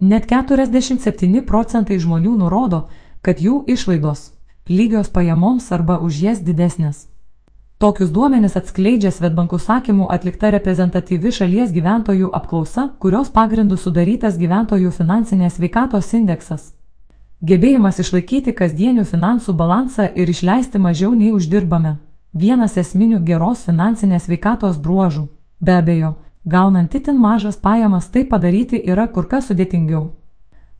Net 47 procentai žmonių nurodo, kad jų išlaidos lygios pajamoms arba už jas didesnės. Tokius duomenis atskleidžia Svetbank užsakymų atlikta reprezentatyvi šalies gyventojų apklausa, kurios pagrindų sudarytas gyventojų finansinės veikatos indeksas. Gebėjimas išlaikyti kasdienių finansų balansą ir išleisti mažiau nei uždirbame - vienas esminių geros finansinės veikatos bruožų. Be abejo, gaunant itin mažas pajamas tai padaryti yra kur kas sudėtingiau.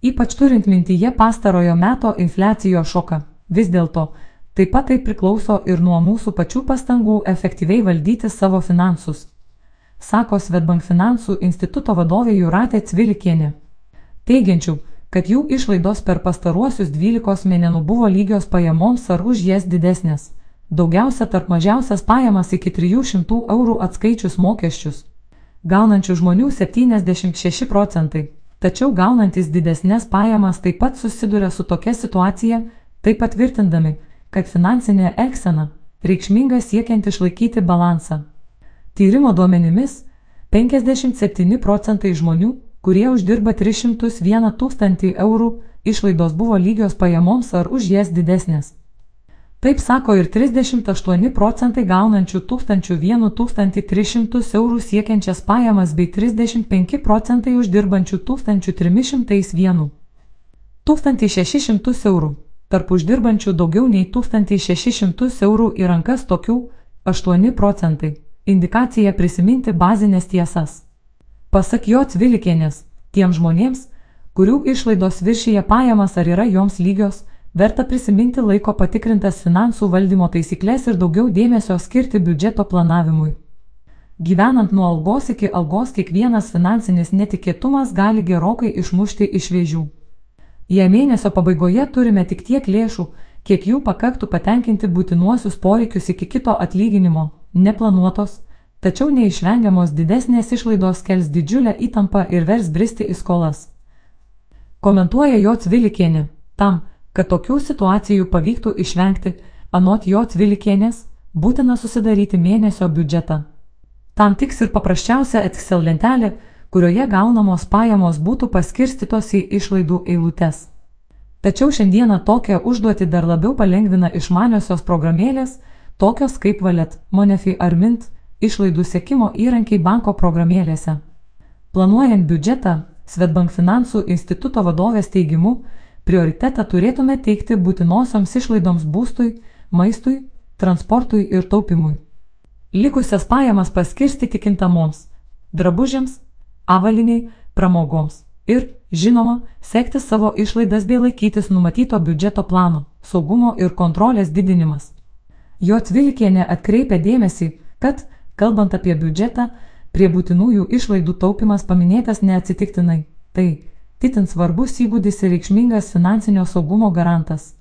Ypač turint mintyje pastarojo meto infliacijos šoką. Vis dėlto, taip pat tai priklauso ir nuo mūsų pačių pastangų efektyviai valdyti savo finansus. Sako Svetbank finansų instituto vadovė Juratė Cvilikienė. Teigiančių, kad jų išlaidos per pastaruosius 12 mėnesių buvo lygios pajamoms ar už jas didesnės. Daugiausia tarp mažiausias pajamas iki 300 eurų atskaičius mokesčius. Gaunančių žmonių 76 procentai. Tačiau gaunantis didesnės pajamas taip pat susiduria su tokia situacija, taip patvirtindami, kad finansinė elgsena reikšminga siekiant išlaikyti balansą. Tyrimo duomenimis 57 procentai žmonių, kurie uždirba 301 tūkstantį eurų, išlaidos buvo lygios pajamoms ar už jas didesnės. Taip sako ir 38 procentai gaunančių 1001-1300 eurų siekiančias pajamas bei 35 procentai uždirbančių 1301. 1600 eurų tarp uždirbančių daugiau nei 1600 eurų į rankas tokių 8 procentai. Indikacija prisiminti bazinės tiesas. Pasak jo Cvilikienės, tiems žmonėms, kurių išlaidos viršyje pajamas ar yra joms lygios, verta prisiminti laiko patikrintas finansų valdymo taisyklės ir daugiau dėmesio skirti biudžeto planavimui. Gyvenant nuo algos iki algos kiekvienas finansinis netikėtumas gali gerokai išmušti iš vėžių. Jei mėnesio pabaigoje turime tik tiek lėšų, kiek jų pakaktų patenkinti būtinuosius poreikius iki kito atlyginimo, neplanuotos, tačiau neišvengiamos didesnės išlaidos kels didžiulę įtampą ir vers bristi į skolas. Komentuoja jo Cvilikienė, tam, kad tokių situacijų pavyktų išvengti, anot jo Cvilikienės, būtina susidaryti mėnesio biudžetą. Tam tiks ir paprasčiausia Excel lentelė, kurioje gaunamos pajamos būtų paskirstytos į išlaidų eilutes. Tačiau šiandieną tokią užduotį dar labiau palengvina išmaniosios programėlės, tokios kaip Valet, Monefi ar Mint, išlaidų sekimo įrankiai banko programėlėse. Planuojant biudžetą, Svetbank finansų instituto vadovės teigimu, prioritetą turėtume teikti būtinosioms išlaidoms būstui, maistui, transportui ir taupimui. Likusias pajamas paskirstyti kintamoms - drabužiams, avaliniai, pramogoms ir, žinoma, sekti savo išlaidas bei laikytis numatyto biudžeto plano - saugumo ir kontrolės didinimas. Jo Cvilikienė atkreipia dėmesį, kad, kalbant apie biudžetą, prie būtinųjų išlaidų taupimas paminėtas neatsitiktinai. Tai titin svarbus įgūdis ir reikšmingas finansinio saugumo garantas.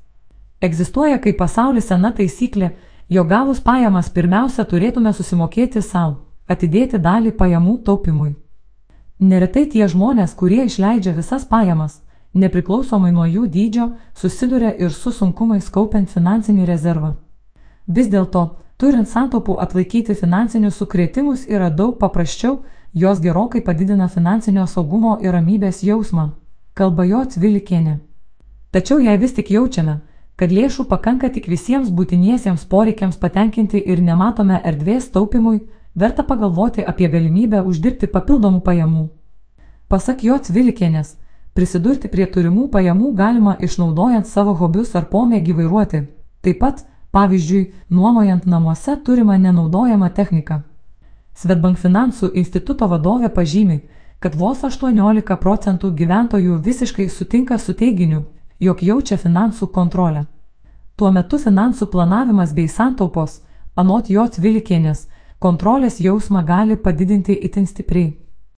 Egzistuoja kaip pasaulis sena taisyklė, jo gavus pajamas pirmiausia turėtume susimokėti savo, atidėti dalį pajamų taupimui. Neretai tie žmonės, kurie išleidžia visas pajamas, nepriklausomai nuo jų dydžio, susiduria ir su sunkumais kaupiant finansinį rezervą. Vis dėlto, turint santaupų atlaikyti finansinius sukrėtimus yra daug paprasčiau, jos gerokai padidina finansinio saugumo ir ramybės jausmą, kalba jo Cvilikienė. Tačiau jei vis tik jaučiame, kad lėšų pakanka tik visiems būtiniesiems poreikiams patenkinti ir nematome erdvės taupimui, verta pagalvoti apie galimybę uždirbti papildomų pajamų. Pasak jo Cvilikienės, prisidurti prie turimų pajamų galima išnaudojant savo hobius ar pomėgį vairuoti, taip pat, pavyzdžiui, nuomojant namuose turimą nenaudojamą techniką. Svetbank finansų instituto vadovė pažymi, kad vos 18 procentų gyventojų visiškai sutinka su teiginiu, jog jaučia finansų kontrolę. Tuo metu finansų planavimas bei santaupos, anot jo Tvilikienės, kontrolės jausmą gali padidinti itin stipriai.